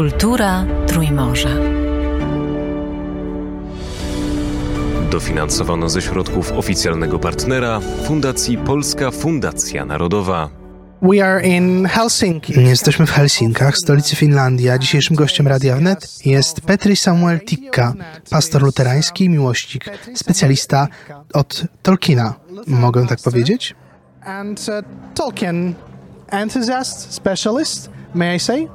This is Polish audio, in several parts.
Kultura Trójmorza. Dofinansowano ze środków oficjalnego partnera Fundacji Polska Fundacja Narodowa. We are in Helsinki. Jesteśmy w Helsinkach, stolicy Finlandii, a dzisiejszym gościem Radia Wnet jest Petri Samuel Tikka, pastor luterański i miłośnik, specjalista od Tolkiena. Mogę tak powiedzieć? And uh, Tolkien enthusiast, specialist, may I say?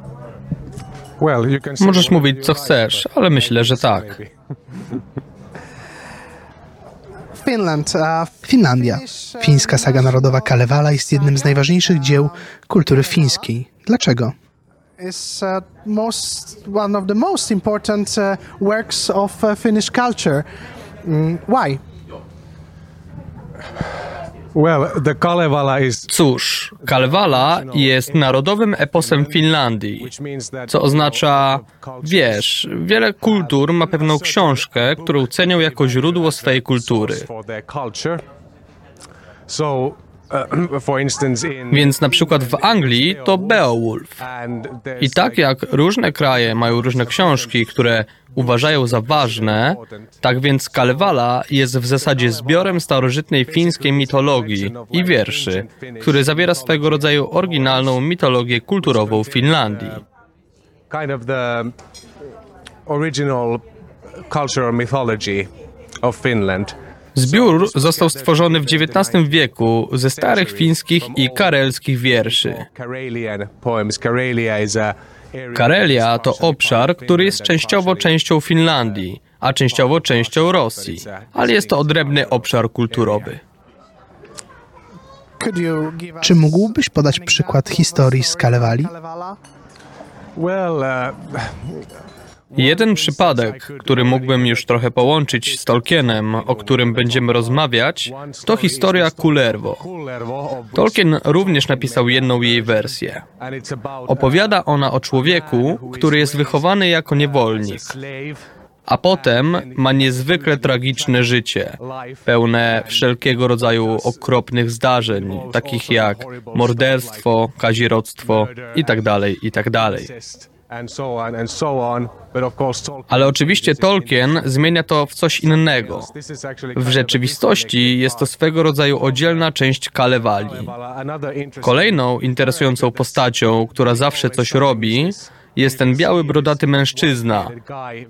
Możesz mówić co chcesz, ale myślę, że tak. Finland. Uh, Finlandia. Fińska saga narodowa Kalevala jest jednym z najważniejszych dzieł kultury fińskiej. Dlaczego? is uh, most one of the most important uh, works of uh, Finnish culture. Mm, why? Cóż, Kalevala jest narodowym eposem Finlandii, co oznacza, wiesz, wiele kultur ma pewną książkę, którą cenią jako źródło swojej kultury. Więc na przykład w Anglii to Beowulf. I tak jak różne kraje mają różne książki, które uważają za ważne, tak więc Kalevala jest w zasadzie zbiorem starożytnej fińskiej mitologii i wierszy, który zawiera swego rodzaju oryginalną mitologię kulturową Finlandii. Kind of the original cultural mythology of Finland. Zbiór został stworzony w XIX wieku ze starych fińskich i karelskich wierszy. Karelia to obszar, który jest częściowo częścią Finlandii, a częściowo częścią Rosji, ale jest to odrębny obszar kulturowy. Czy mógłbyś podać przykład historii z Kalewali? Jeden przypadek, który mógłbym już trochę połączyć z Tolkienem, o którym będziemy rozmawiać, to historia Kullervo. Tolkien również napisał jedną jej wersję. Opowiada ona o człowieku, który jest wychowany jako niewolnik, a potem ma niezwykle tragiczne życie, pełne wszelkiego rodzaju okropnych zdarzeń, takich jak morderstwo, kazirodztwo itd., itd. Ale oczywiście Tolkien zmienia to w coś innego. W rzeczywistości jest to swego rodzaju oddzielna część Kalewali. Kolejną interesującą postacią, która zawsze coś robi, jest ten biały, brodaty mężczyzna,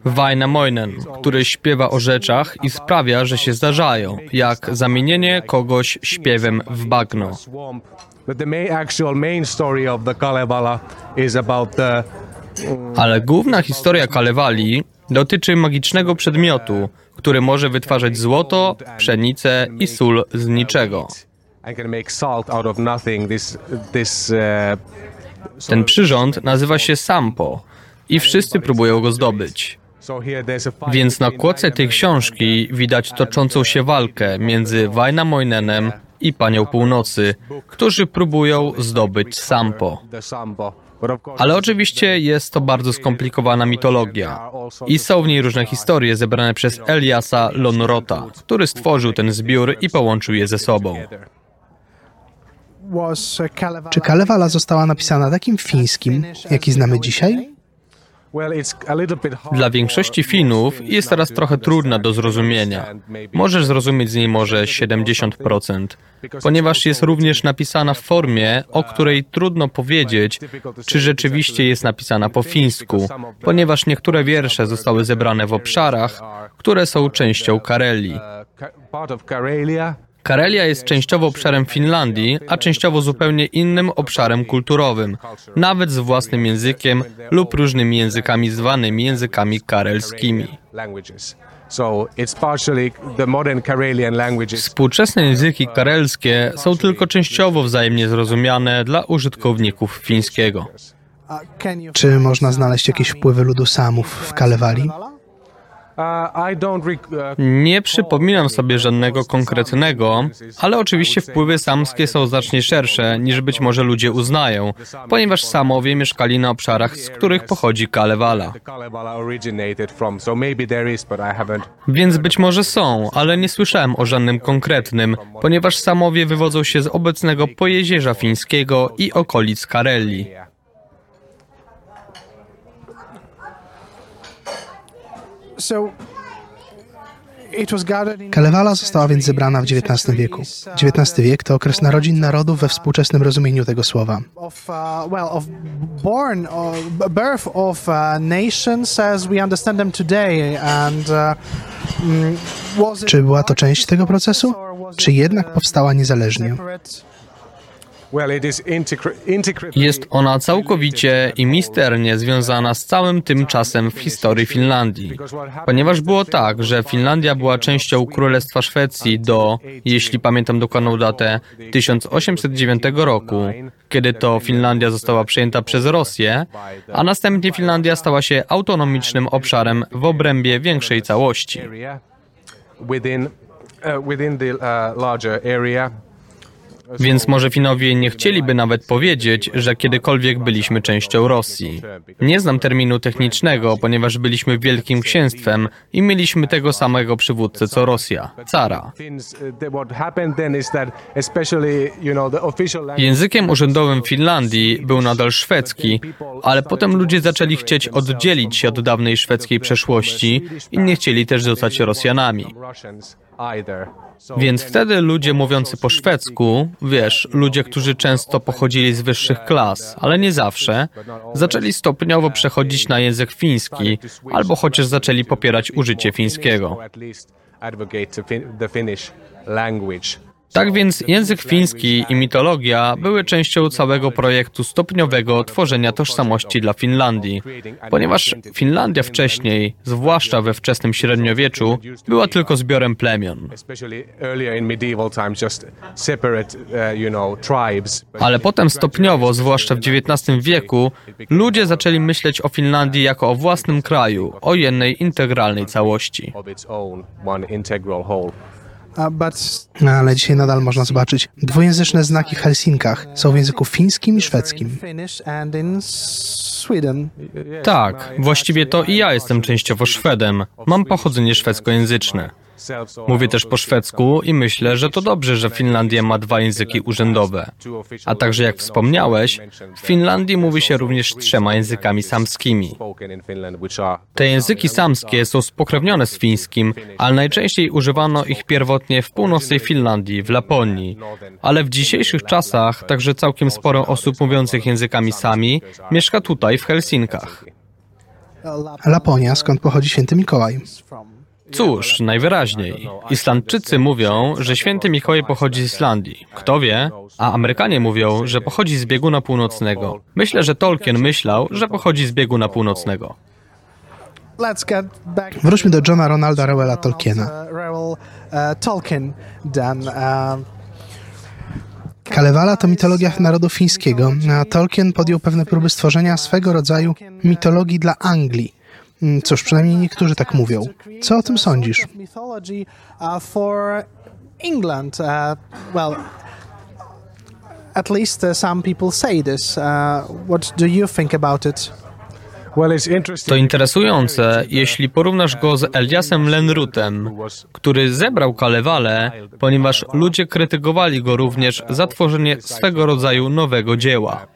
Wainamoinen, który śpiewa o rzeczach i sprawia, że się zdarzają, jak zamienienie kogoś śpiewem w bagno. But the main, actual main story of the Kalevala is about the Ale główna historia Kalewali dotyczy magicznego przedmiotu, który może wytwarzać złoto, pszenicę i sól z niczego. uh, Ten przyrząd nazywa się Sampo i wszyscy próbują go zdobyć. Więc na kładce tej książki widać toczącą się walkę między Wainamoinenem i Panią Północy, którzy próbują zdobyć Sampo. Ale oczywiście jest to bardzo skomplikowana mitologia i są w niej różne historie zebrane przez Eliasa Lonrota, który stworzył ten zbiór i połączył je ze sobą. Czy Kalevala została napisana takim fińskim, jaki znamy dzisiaj? Dla większości Finów jest teraz trochę trudna do zrozumienia. Możesz zrozumieć z niej może 70%, ponieważ jest również napisana w formie, o której trudno powiedzieć, czy rzeczywiście jest napisana po fińsku, ponieważ niektóre wiersze zostały zebrane w obszarach, które są częścią Karelii. Karelia. Jest częściowo obszarem Finlandii, a częściowo zupełnie innym obszarem kulturowym, nawet z własnym językiem lub różnymi językami zwanymi językami karelskimi. Współczesne języki karelskie są tylko częściowo wzajemnie zrozumiane dla użytkowników fińskiego. Czy można znaleźć jakieś wpływy ludu Samów w Kalewali? Uh, I don't rec- uh, Nie przypominam sobie żadnego konkretnego, ale oczywiście wpływy samskie są znacznie szersze niż być może ludzie uznają, ponieważ Samowie mieszkali na obszarach, z których pochodzi Kalevala. Więc być może są, ale nie słyszałem o żadnym konkretnym, ponieważ Samowie wywodzą się z obecnego Pojezierza Fińskiego i okolic Karelii. So it was gathered in Kalevala została więc zebrana w XIX wieku. XIX wiek to okres narodzin narodów we współczesnym rozumieniu tego słowa. uh, uh, uh, Czy była to część tego procesu? Czy jednak powstała niezależnie? separate? Well, it is integra- integrally Jest ona całkowicie i misternie związana z całym tym czasem w historii Finlandii. Ponieważ było tak, że Finlandia była częścią Królestwa Szwecji do, jeśli pamiętam dokładną datę, 1809 roku, kiedy to Finlandia została przejęta przez Rosję, a następnie Finlandia stała się autonomicznym obszarem w obrębie większej całości. within uh, within the uh. Więc może Finowie nie chcieliby nawet powiedzieć, że kiedykolwiek byliśmy częścią Rosji. Nie znam terminu technicznego, ponieważ byliśmy wielkim księstwem i mieliśmy tego samego przywódcę co Rosja, cara. Językiem urzędowym Finlandii był nadal szwedzki, ale potem ludzie zaczęli chcieć oddzielić się od dawnej szwedzkiej przeszłości i nie chcieli też zostać Rosjanami. Więc wtedy ludzie mówiący po szwedzku, wiesz, ludzie, którzy często pochodzili z wyższych klas, ale nie zawsze, zaczęli stopniowo przechodzić na język fiński, albo chociaż zaczęli popierać użycie fińskiego. Tak więc język fiński i mitologia były częścią całego projektu stopniowego tworzenia tożsamości dla Finlandii, ponieważ Finlandia wcześniej, zwłaszcza we wczesnym średniowieczu, była tylko zbiorem plemion. Uh. Ale potem stopniowo, zwłaszcza w XIX wieku, ludzie zaczęli myśleć o Finlandii jako o własnym kraju, o jednej integralnej całości. But No, ale dzisiaj nadal można zobaczyć dwujęzyczne znaki w Helsinkach. Są w języku fińskim i szwedzkim. Tak, właściwie to i ja jestem częściowo Szwedem. Mam pochodzenie szwedzkojęzyczne. Mówię też po szwedzku i myślę, że to dobrze, że Finlandia ma dwa języki urzędowe. A także jak wspomniałeś, w Finlandii mówi się również trzema językami samskimi. Te języki samskie są spokrewnione z fińskim, ale najczęściej używano ich pierwotnie w północnej Finlandii, w Laponii. Ale w dzisiejszych czasach także całkiem sporo osób mówiących językami sami mieszka tutaj, w Helsinkach. Laponia, skąd pochodzi święty Mikołaj. Cóż, najwyraźniej. Islandczycy mówią, że święty Mikołaj pochodzi z Islandii. Kto wie? A Amerykanie mówią, że pochodzi z bieguna północnego. Myślę, że Tolkien myślał, że pochodzi z bieguna północnego. Wróćmy do Johna Ronalda Rowella Tolkiena. uh, uh. Uh, Kalevala to mitologia narodu fińskiego, a Tolkien podjął pewne próby stworzenia swego rodzaju mitologii dla Anglii. Mm, Cóż, przynajmniej niektórzy tak mówią. Co o tym sądzisz? uh. Uh, at least uh, some people say this. Uh, what do you think about it? To interesujące, jeśli porównasz go z Eliasem Lenrutem, który zebrał Kalewale, ponieważ ludzie krytykowali go również za tworzenie swego rodzaju nowego dzieła.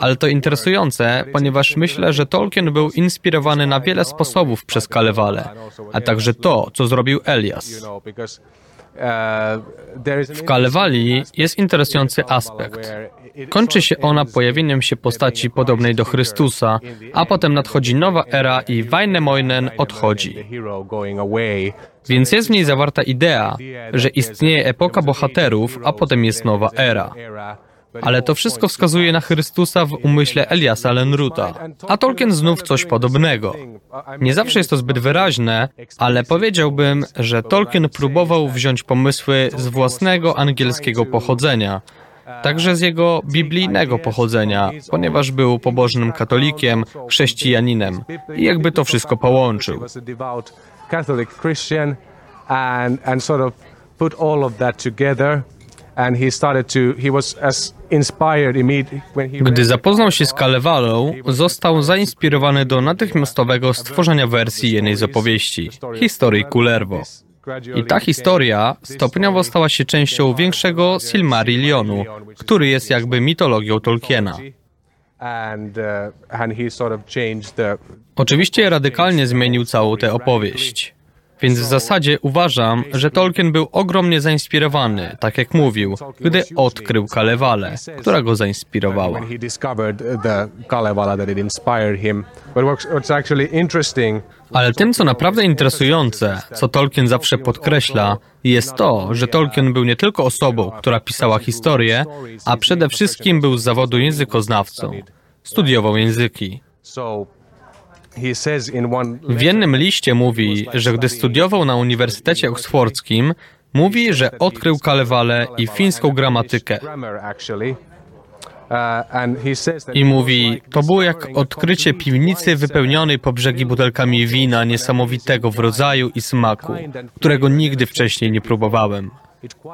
Ale to interesujące, ponieważ myślę, że Tolkien był inspirowany na wiele sposobów przez Kalewale, a także to, co zrobił Elias. W Kalewali jest interesujący aspekt. Kończy się ona pojawieniem się postaci podobnej do Chrystusa, a potem nadchodzi nowa era i Wainamoinen odchodzi. Więc jest w niej zawarta idea, że istnieje epoka bohaterów, a potem jest nowa era. Ale to wszystko wskazuje na Chrystusa w umyśle Eliasa Lenruta. A Tolkien znów coś podobnego. Nie zawsze jest to zbyt wyraźne, ale powiedziałbym, że Tolkien próbował wziąć pomysły z własnego angielskiego pochodzenia, także z jego biblijnego pochodzenia, ponieważ był pobożnym katolikiem, chrześcijaninem i jakby to wszystko połączył. And and sort of put all of that together Gdy zapoznał się z Kalewalą, został zainspirowany do natychmiastowego stworzenia wersji jednej z opowieści, historii Kullervo. I ta historia stopniowo stała się częścią większego Silmarillionu, który jest jakby mitologią Tolkiena. uh, Oczywiście radykalnie zmienił całą tę opowieść. Więc w zasadzie uważam, że Tolkien był ogromnie zainspirowany, tak jak mówił, gdy odkrył Kalewalę, która go zainspirowała. Ale tym, co naprawdę interesujące, co Tolkien zawsze podkreśla, jest to, że Tolkien był nie tylko osobą, która pisała historię, a przede wszystkim był z zawodu językoznawcą. Studiował języki. so he says in one W jednym liście mówi, że gdy studiował na Uniwersytecie Oksfordzkim, mówi, że odkrył Kalewalę i fińską gramatykę. uh, I mówi, to było jak odkrycie piwnicy wypełnionej po brzegi butelkami wina niesamowitego w rodzaju i smaku, którego nigdy wcześniej nie próbowałem.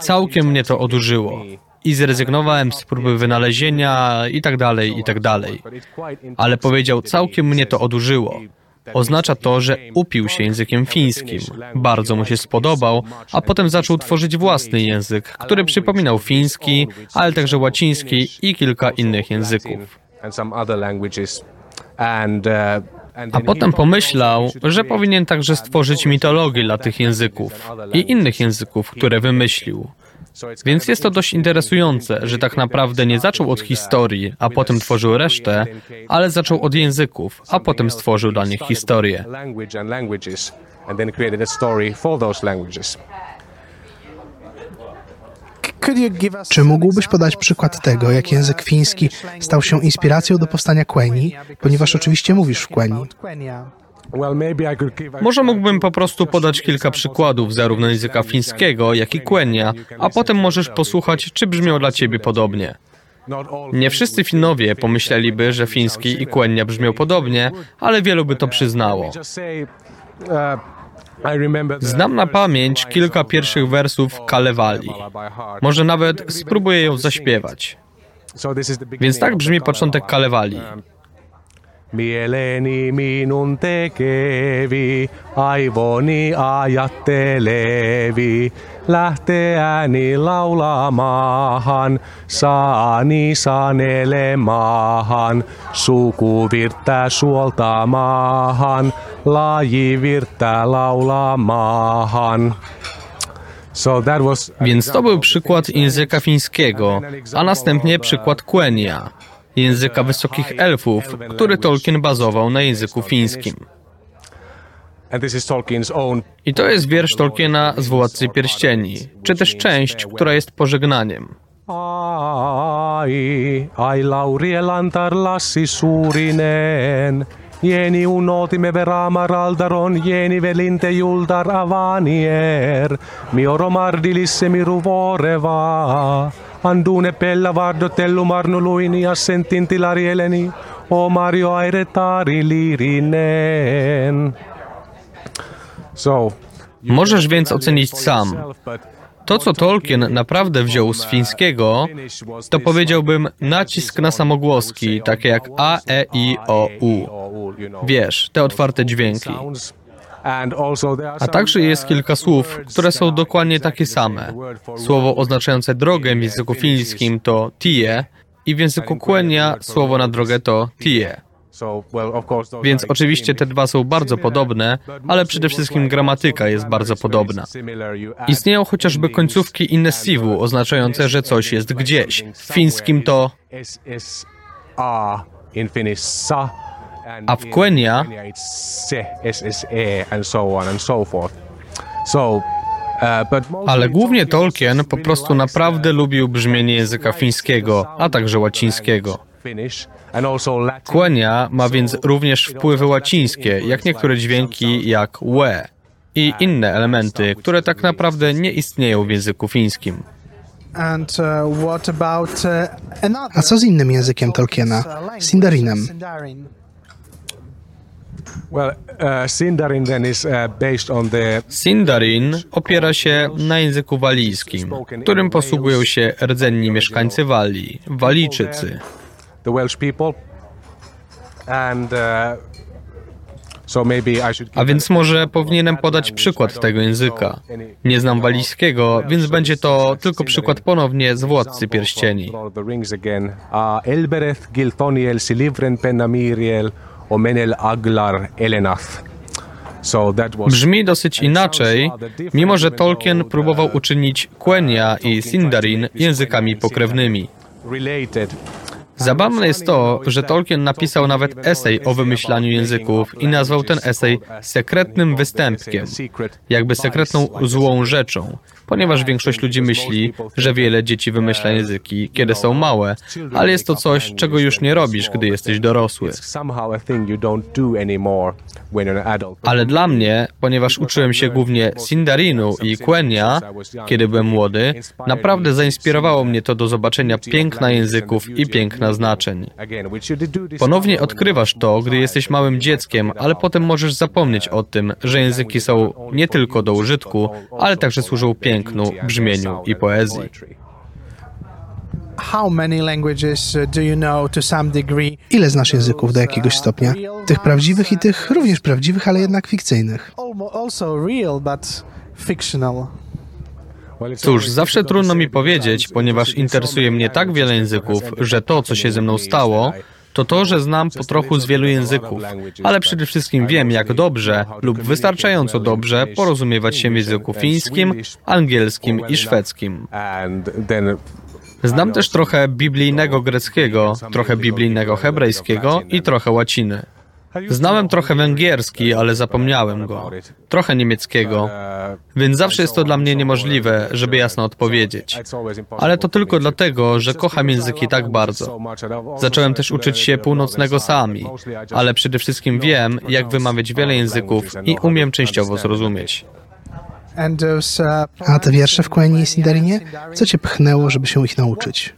Całkiem mnie to odurzyło. I zrezygnowałem z próby wynalezienia i tak dalej, i tak dalej. Ale powiedział, całkiem mnie to odurzyło. Oznacza to, że upił się językiem fińskim. Bardzo mu się spodobał, a potem zaczął tworzyć własny język, który przypominał fiński, ale także łaciński i kilka innych języków. A potem pomyślał, że powinien także stworzyć mitologię dla tych języków i innych języków, które wymyślił. Więc jest to dość interesujące, że tak naprawdę nie zaczął od historii, a potem tworzył resztę, ale zaczął od języków, a potem stworzył dla nich historię. Czy mógłbyś podać przykład tego, jak język fiński stał się inspiracją do powstania Quenya, ponieważ oczywiście mówisz w Quenii? Może mógłbym po prostu podać kilka przykładów zarówno języka fińskiego, jak i Quenya, a potem możesz posłuchać, czy brzmią dla ciebie podobnie. Nie wszyscy Finowie pomyśleliby, że fiński i Quenya brzmią podobnie, ale wielu by to przyznało. Znam na pamięć kilka pierwszych wersów Kalewali. Może nawet spróbuję ją zaśpiewać. Więc tak brzmi początek Kalewali. Mieleni minun tekevi, aivoni ajattelevi, lähteäni laulamahan, saani sanelemahan, suku virttää suoltamahan, laji virttää was Więc to był przykład języka fińskiego, a następnie przykład Quenya, języka wysokich elfów, który Tolkien bazował na języku fińskim. I to jest wiersz Tolkiena z Władcy Pierścieni, czy też część, która jest pożegnaniem. Ai, ai Laurien lantar lassi suurinen. Jeni unotimme veramar aldaron, jeni velinte juldar avanier. Mioro mardilisse miru voreva. Andune pella vardotellu marnuluini ja sentin tilarieleni. O Mario airetari lirinen. So, Możesz więc ocenić sam. To, co Tolkien naprawdę wziął z fińskiego, to powiedziałbym nacisk na samogłoski, takie jak A, E, I, O, U. Wiesz, te otwarte dźwięki. A także jest kilka słów, które są dokładnie takie same. Słowo oznaczające drogę w języku fińskim to tie i w języku Quenya słowo na drogę to tie. Więc oczywiście te dwa są bardzo podobne, ale przede wszystkim gramatyka jest bardzo podobna. Istnieją chociażby końcówki innesivu oznaczające, że coś jest gdzieś. W fińskim to a w Quenya and so on and so forth. So ale głównie Tolkien po prostu naprawdę lubił brzmienie języka fińskiego, a także łacińskiego. Quenya ma więc również wpływy łacińskie, jak niektóre dźwięki jak łe i inne elementy, które tak naprawdę nie istnieją w języku fińskim. Uh, uh, A co z innym językiem Tolkiena? Sindarinem. Sindarin. Well, uh, Sindarin then is uh, based on the Sindarin opiera się na języku walijskim, którym posługują się rdzenni mieszkańcy Walii, Walijczycy. the Welsh people, and uh, A więc może powinienem podać przykład tego języka. Nie znam walijskiego, więc będzie to tylko przykład ponownie z Władcy Pierścieni. Uh, Elbereth, Gilthoniel, Silivren, Penamiriel, Omenel, Aglar, Elenath. Brzmi dosyć inaczej, mimo że Tolkien próbował uczynić Quenya i Sindarin językami pokrewnymi. Zabawne jest to, że Tolkien napisał nawet esej o wymyślaniu języków i nazwał ten esej sekretnym występkiem, jakby sekretną złą rzeczą, ponieważ większość ludzi myśli, że wiele dzieci wymyśla języki, kiedy są małe, ale jest to coś, czego już nie robisz, gdy jesteś dorosły. Ale dla mnie, ponieważ uczyłem się głównie Sindarinu i Quenya, kiedy byłem młody, naprawdę zainspirowało mnie to do zobaczenia piękna języków i piękna znaczeń. Ponownie odkrywasz to, gdy jesteś małym dzieckiem, ale potem możesz zapomnieć o tym, że języki są nie tylko do użytku, ale także służą pięknu, brzmieniu i poezji. How many languages uh, do you know to some degree? Ile znasz języków do jakiegoś stopnia? Tych prawdziwych i tych również prawdziwych, ale jednak fikcyjnych. Almo- Also real, but fictional. Cóż, zawsze trudno mi powiedzieć, ponieważ interesuje mnie tak wiele języków, że to, co się ze mną stało, to to, że znam po trochu z wielu języków, ale przede wszystkim wiem, jak dobrze lub wystarczająco dobrze porozumiewać się w języku fińskim, angielskim i szwedzkim. Znam też trochę biblijnego greckiego, trochę biblijnego hebrajskiego i trochę łaciny. Znałem trochę węgierski, ale zapomniałem go. Trochę niemieckiego, więc zawsze jest to dla mnie niemożliwe, żeby jasno odpowiedzieć. Ale to tylko dlatego, że kocham języki tak bardzo. Zacząłem też uczyć się północnego sami, ale przede wszystkim wiem, jak wymawiać wiele języków i umiem częściowo zrozumieć. Those uh, A te wiersze w Quenya i Sindarinie? Co cię pchnęło, żeby się ich nauczyć?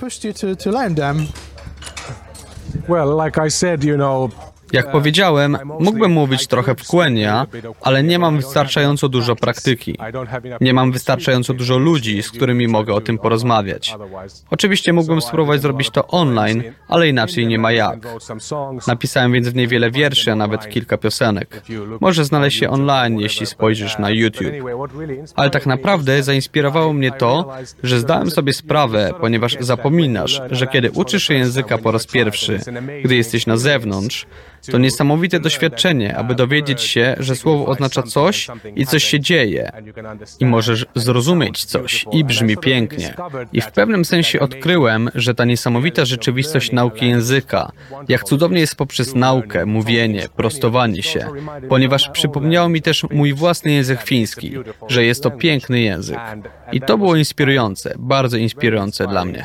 Well, like I said, you know, Jak powiedziałem, mógłbym mówić trochę w Quenya, ale nie mam wystarczająco dużo praktyki. Nie mam wystarczająco dużo ludzi, z którymi mogę o tym porozmawiać. Oczywiście mógłbym spróbować zrobić to online, ale inaczej nie ma jak. Napisałem więc w niej wiele wierszy, a nawet kilka piosenek. Może znaleźć się online, jeśli spojrzysz na YouTube. Ale tak naprawdę zainspirowało mnie to, że zdałem sobie sprawę, ponieważ zapominasz, że kiedy uczysz się języka po raz pierwszy, gdy jesteś na zewnątrz, to niesamowite doświadczenie, aby dowiedzieć się, że słowo oznacza coś i coś się dzieje. I możesz zrozumieć coś i brzmi pięknie. I w pewnym sensie odkryłem, że ta niesamowita rzeczywistość nauki języka, jak cudownie jest poprzez naukę, mówienie, prostowanie się, ponieważ przypomniało mi też mój własny język fiński, że jest to piękny język. I to było inspirujące, bardzo inspirujące dla mnie.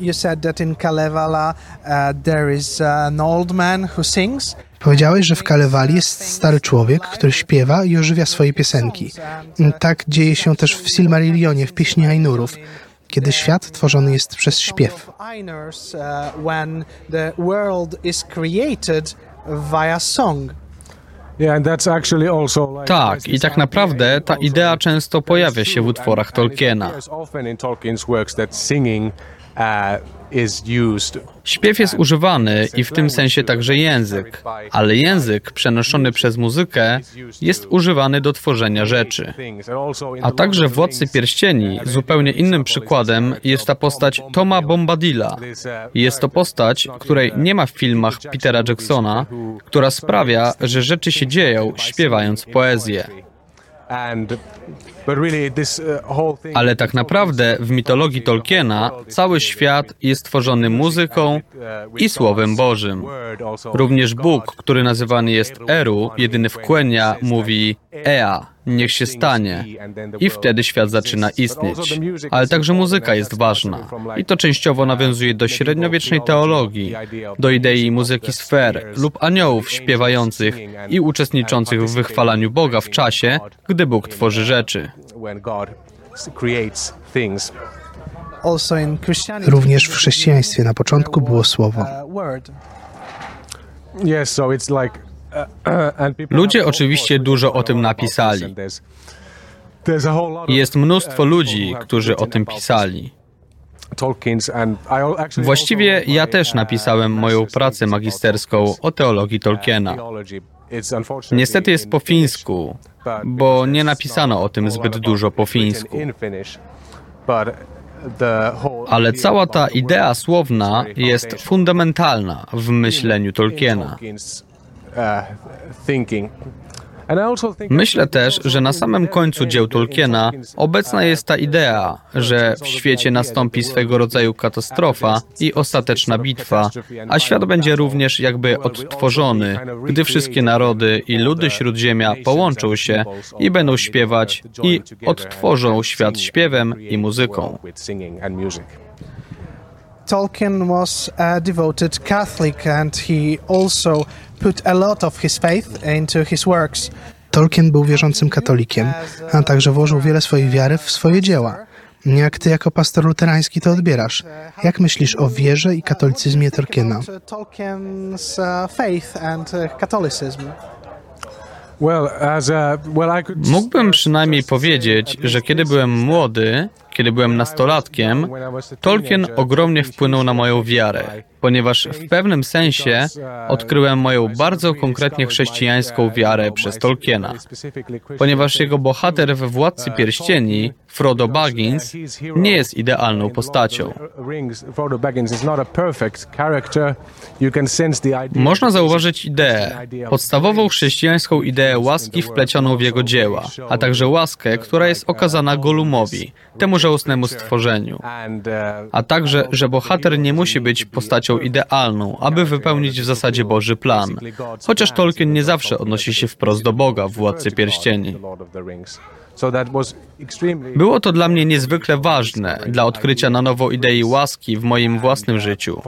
You said that in Kalevala uh, there is uh, an old man who sings. Powiedziałeś, że w Kalewali jest stary człowiek, który śpiewa i ożywia swoje piosenki. Tak dzieje się też w Silmarillionie, w pieśni Ainurów, kiedy świat tworzony jest przez śpiew. Uh, Tak, i tak naprawdę ta idea często pojawia się w utworach Tolkiena. Uh. Śpiew jest używany i w tym sensie także język, ale język przenoszony przez muzykę jest używany do tworzenia rzeczy. A także w Władcy Pierścieni zupełnie innym przykładem jest ta postać Toma Bombadilla. Jest to postać, której nie ma w filmach Petera Jacksona, która sprawia, że rzeczy się dzieją śpiewając poezję. Ale tak naprawdę w mitologii Tolkiena cały świat jest tworzony muzyką i Słowem Bożym. Również Bóg, który nazywany jest Eru, jedyny w Quenya, mówi Ea, niech się stanie. I wtedy świat zaczyna istnieć. Ale także muzyka jest ważna. I to częściowo nawiązuje do średniowiecznej teologii, do idei muzyki sfer lub aniołów śpiewających i uczestniczących w wychwalaniu Boga w czasie, gdy Bóg tworzy rzeczy. Również w chrześcijaństwie na początku było słowo. Yes, so it's like Ludzie oczywiście dużo o tym napisali. Jest mnóstwo ludzi, którzy o tym pisali. Właściwie ja też napisałem moją pracę magisterską o teologii Tolkiena. Niestety jest po fińsku, bo nie napisano o tym zbyt dużo po fińsku. Ale cała ta idea słowna jest fundamentalna w myśleniu Tolkiena. Myślę też, że na samym końcu dzieł Tolkiena obecna jest ta idea, że w świecie nastąpi swego rodzaju katastrofa i ostateczna bitwa, a świat będzie również jakby odtworzony, gdy wszystkie narody i ludy Śródziemia połączą się i będą śpiewać i odtworzą świat śpiewem i muzyką. Tolkien was a devoted Catholic and he also put a lot of his faith into his works. Tolkien był wierzącym katolikiem, a także włożył wiele swojej wiary w swoje dzieła. Jak ty jako pastor luterański to odbierasz? Jak myślisz o wierze i katolicyzmie Tolkiena? Tolkien's uh, faith and uh, Catholicism. Well, as a, well, I could Mógłbym przynajmniej powiedzieć, że kiedy byłem uh, młody, kiedy byłem nastolatkiem, Tolkien ogromnie wpłynął na moją wiarę, ponieważ w pewnym sensie odkryłem moją bardzo konkretnie chrześcijańską wiarę przez Tolkiena. Ponieważ jego bohater we Władcy Pierścieni, Frodo Baggins, nie jest idealną postacią. Można zauważyć ideę, podstawową chrześcijańską ideę łaski wplecioną w jego dzieła, a także łaskę, która jest okazana Golumowi, temu żałosnemu stworzeniu. A także, że bohater nie musi być postacią idealną, aby wypełnić w zasadzie Boży plan. Chociaż Tolkien nie zawsze odnosi się wprost do Boga w Władcy Pierścieni. Było to dla mnie niezwykle ważne dla odkrycia na nowo idei łaski w moim własnym życiu.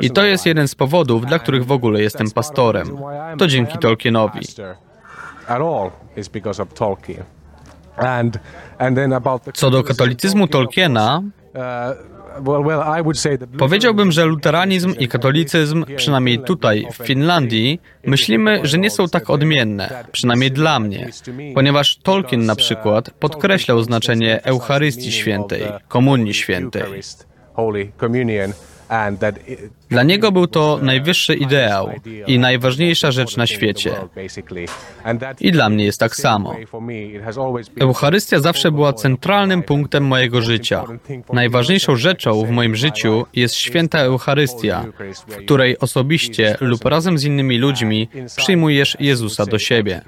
I to jest jeden z powodów, dla których w ogóle jestem pastorem. To dzięki Tolkienowi. Co do katolicyzmu Tolkiena, Powiedziałbym, że luteranizm i katolicyzm, przynajmniej tutaj w Finlandii, myślimy, że nie są tak odmienne, przynajmniej dla mnie, ponieważ Tolkien na przykład podkreślał znaczenie Eucharystii Świętej, Komunii Świętej. Dla niego był to najwyższy ideał i najważniejsza rzecz na świecie. I dla mnie jest tak samo. Eucharystia zawsze była centralnym punktem mojego życia. Najważniejszą rzeczą w moim życiu jest święta Eucharystia, w której osobiście lub razem z innymi ludźmi przyjmujesz Jezusa do siebie.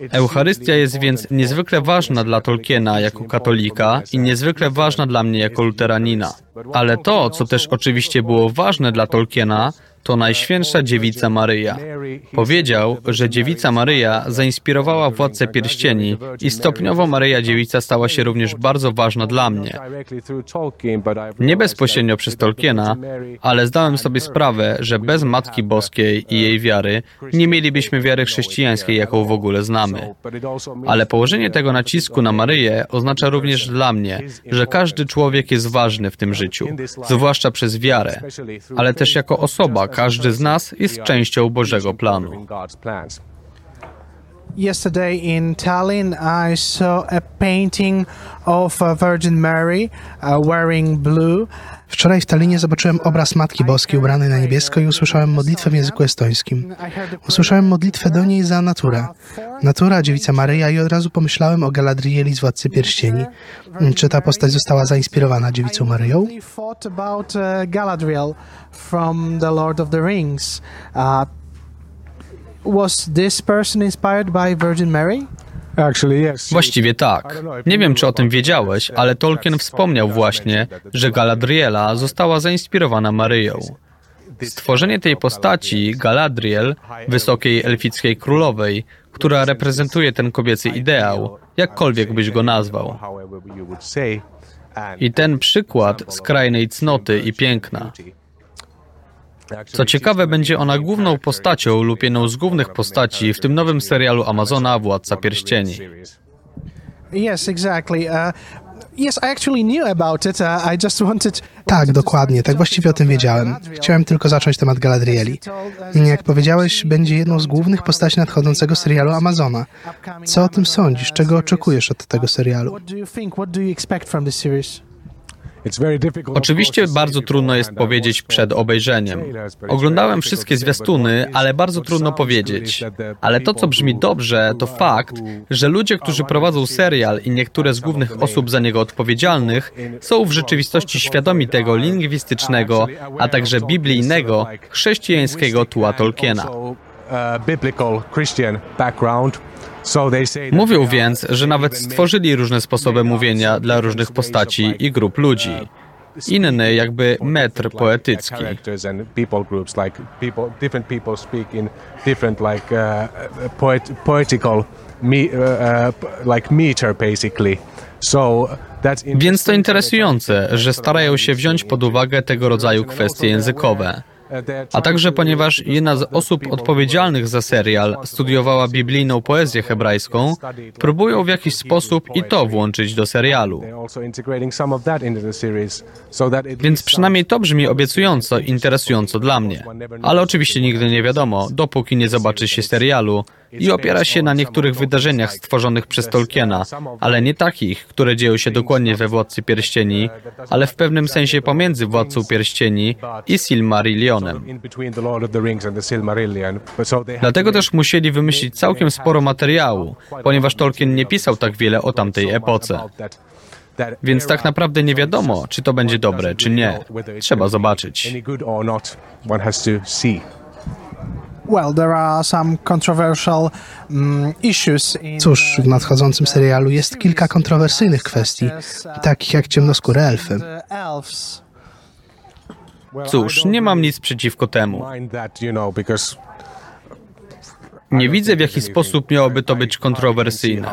Eucharystia jest więc niezwykle ważna dla Tolkiena jako katolika i niezwykle ważna dla mnie jako luteranina. Ale to, co też oczywiście było ważne dla Tolkiena, to Najświętsza Dziewica Maryja. Powiedział, że Dziewica Maryja zainspirowała Władcę Pierścieni i stopniowo Maryja Dziewica stała się również bardzo ważna dla mnie. Nie bezpośrednio przez Tolkiena, ale zdałem sobie sprawę, że bez Matki Boskiej i jej wiary nie mielibyśmy wiary chrześcijańskiej, jaką w ogóle znamy. Ale położenie tego nacisku na Maryję oznacza również dla mnie, że każdy człowiek jest ważny w tym życiu, zwłaszcza przez wiarę, ale też jako osoba, każdy z nas jest częścią Bożego planu. Yesterday in Tallinn, I saw a painting of Virgin Mary uh, wearing blue. Wczoraj w Tallinie zobaczyłem obraz Matki Boskiej ubranej na niebiesko i usłyszałem modlitwę w języku estońskim. Usłyszałem modlitwę do niej za naturę. Natura, dziewica Maryja i od razu pomyślałem o Galadrieli z Władcy Pierścieni. Czy ta postać została zainspirowana dziewicą Maryją? Uh. Uh, was this person inspired by Virgin Mary? Właściwie tak. Nie wiem, czy o tym wiedziałeś, ale Tolkien wspomniał właśnie, że Galadriela została zainspirowana Maryją. Stworzenie tej postaci, Galadriel, wysokiej elfickiej królowej, która reprezentuje ten kobiecy ideał, jakkolwiek byś go nazwał. I ten przykład skrajnej cnoty i piękna. Co ciekawe, będzie ona główną postacią lub jedną z głównych postaci w tym nowym serialu Amazona Władca Pierścieni. Yes, exactly. Uh. Tak, dokładnie, tak właściwie o tym wiedziałem. Chciałem tylko zacząć temat Galadrieli. Jak powiedziałeś, będzie jedną z głównych postaci nadchodzącego serialu Amazona. Co o tym sądzisz? Czego oczekujesz od tego serialu? What do you think? What do you expect from this series? Oczywiście bardzo trudno jest powiedzieć przed obejrzeniem. Oglądałem wszystkie zwiastuny, ale bardzo trudno powiedzieć. Ale to, co brzmi dobrze, to fakt, że ludzie, którzy prowadzą serial i niektóre z głównych osób za niego odpowiedzialnych, są w rzeczywistości świadomi tego lingwistycznego, a także biblijnego, chrześcijańskiego tła Tolkiena. Mówią więc, że nawet stworzyli różne sposoby mówienia dla różnych postaci i grup ludzi. Inny jakby metr poetycki. Więc to interesujące, że starają się wziąć pod uwagę tego rodzaju kwestie językowe a także ponieważ jedna z osób odpowiedzialnych za serial studiowała biblijną poezję hebrajską, próbują w jakiś sposób i to włączyć do serialu. Więc przynajmniej to brzmi obiecująco, interesująco dla mnie. Ale oczywiście nigdy nie wiadomo, dopóki nie zobaczy się serialu i opiera się na niektórych wydarzeniach stworzonych przez Tolkiena, ale nie takich, które dzieją się dokładnie we Władcy Pierścieni, ale w pewnym sensie pomiędzy Władcą Pierścieni i Silmarillionem. Dlatego też musieli wymyślić całkiem sporo materiału, ponieważ Tolkien nie pisał tak wiele o tamtej epoce. Więc tak naprawdę nie wiadomo, czy to będzie dobre, czy nie. Trzeba zobaczyć. Mm, Cóż, w nadchodzącym serialu jest kilka kontrowersyjnych kwestii, takich jak ciemnoskóre elfy. Cóż, nie mam nic przeciwko temu. Nie widzę, w jaki sposób miałoby to być kontrowersyjne.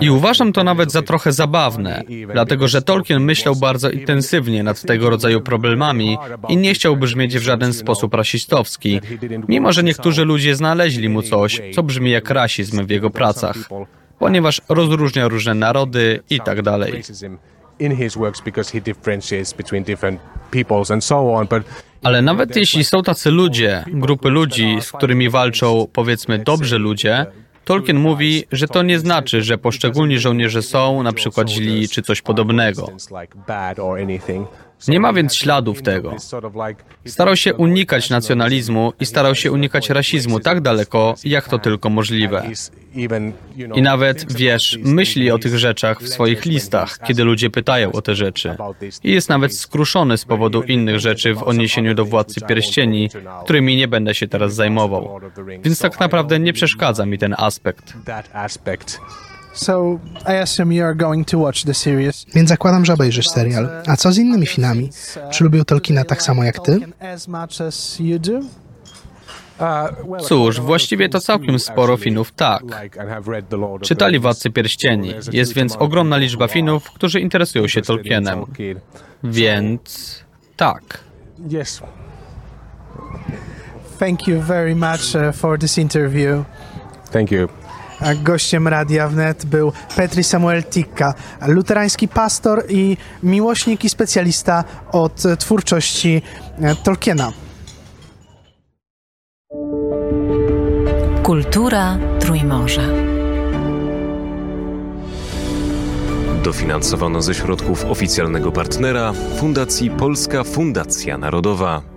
I uważam to nawet za trochę zabawne, dlatego że Tolkien myślał bardzo intensywnie nad tego rodzaju problemami i nie chciał brzmieć w żaden sposób rasistowski, mimo że niektórzy ludzie znaleźli mu coś, co brzmi jak rasizm w jego pracach, ponieważ rozróżnia różne narody i tak dalej. Ale nawet jeśli są tacy ludzie, grupy ludzi, z którymi walczą powiedzmy dobrzy ludzie, Tolkien mówi, że to nie znaczy, że poszczególni żołnierze są na przykład źli czy coś podobnego. Nie ma więc śladów tego. Starał się unikać nacjonalizmu i starał się unikać rasizmu tak daleko, jak to tylko możliwe. I nawet, wiesz, myśli o tych rzeczach w swoich listach, kiedy ludzie pytają o te rzeczy. I jest nawet skruszony z powodu innych rzeczy w odniesieniu do Władcy Pierścieni, którymi nie będę się teraz zajmował. Więc tak naprawdę nie przeszkadza mi ten aspekt. So I assume you are going to watch the series. Więc zakładam, że obejrzysz serial. A co z innymi finami? Czy lubią Tolkiena tak samo jak ty? Cóż, właściwie to całkiem sporo Finów tak. Czytali Władcy Pierścieni. Jest więc ogromna liczba Finów, którzy interesują się Tolkienem. Więc tak. Thank you very much uh, for this interview. Thank you. Gościem Radia Wnet był Petri Samuel Tikka, luterański pastor i miłośnik i specjalista od twórczości e, Tolkiena. Kultura Trójmorza. Dofinansowano ze środków oficjalnego partnera Fundacji Polska Fundacja Narodowa.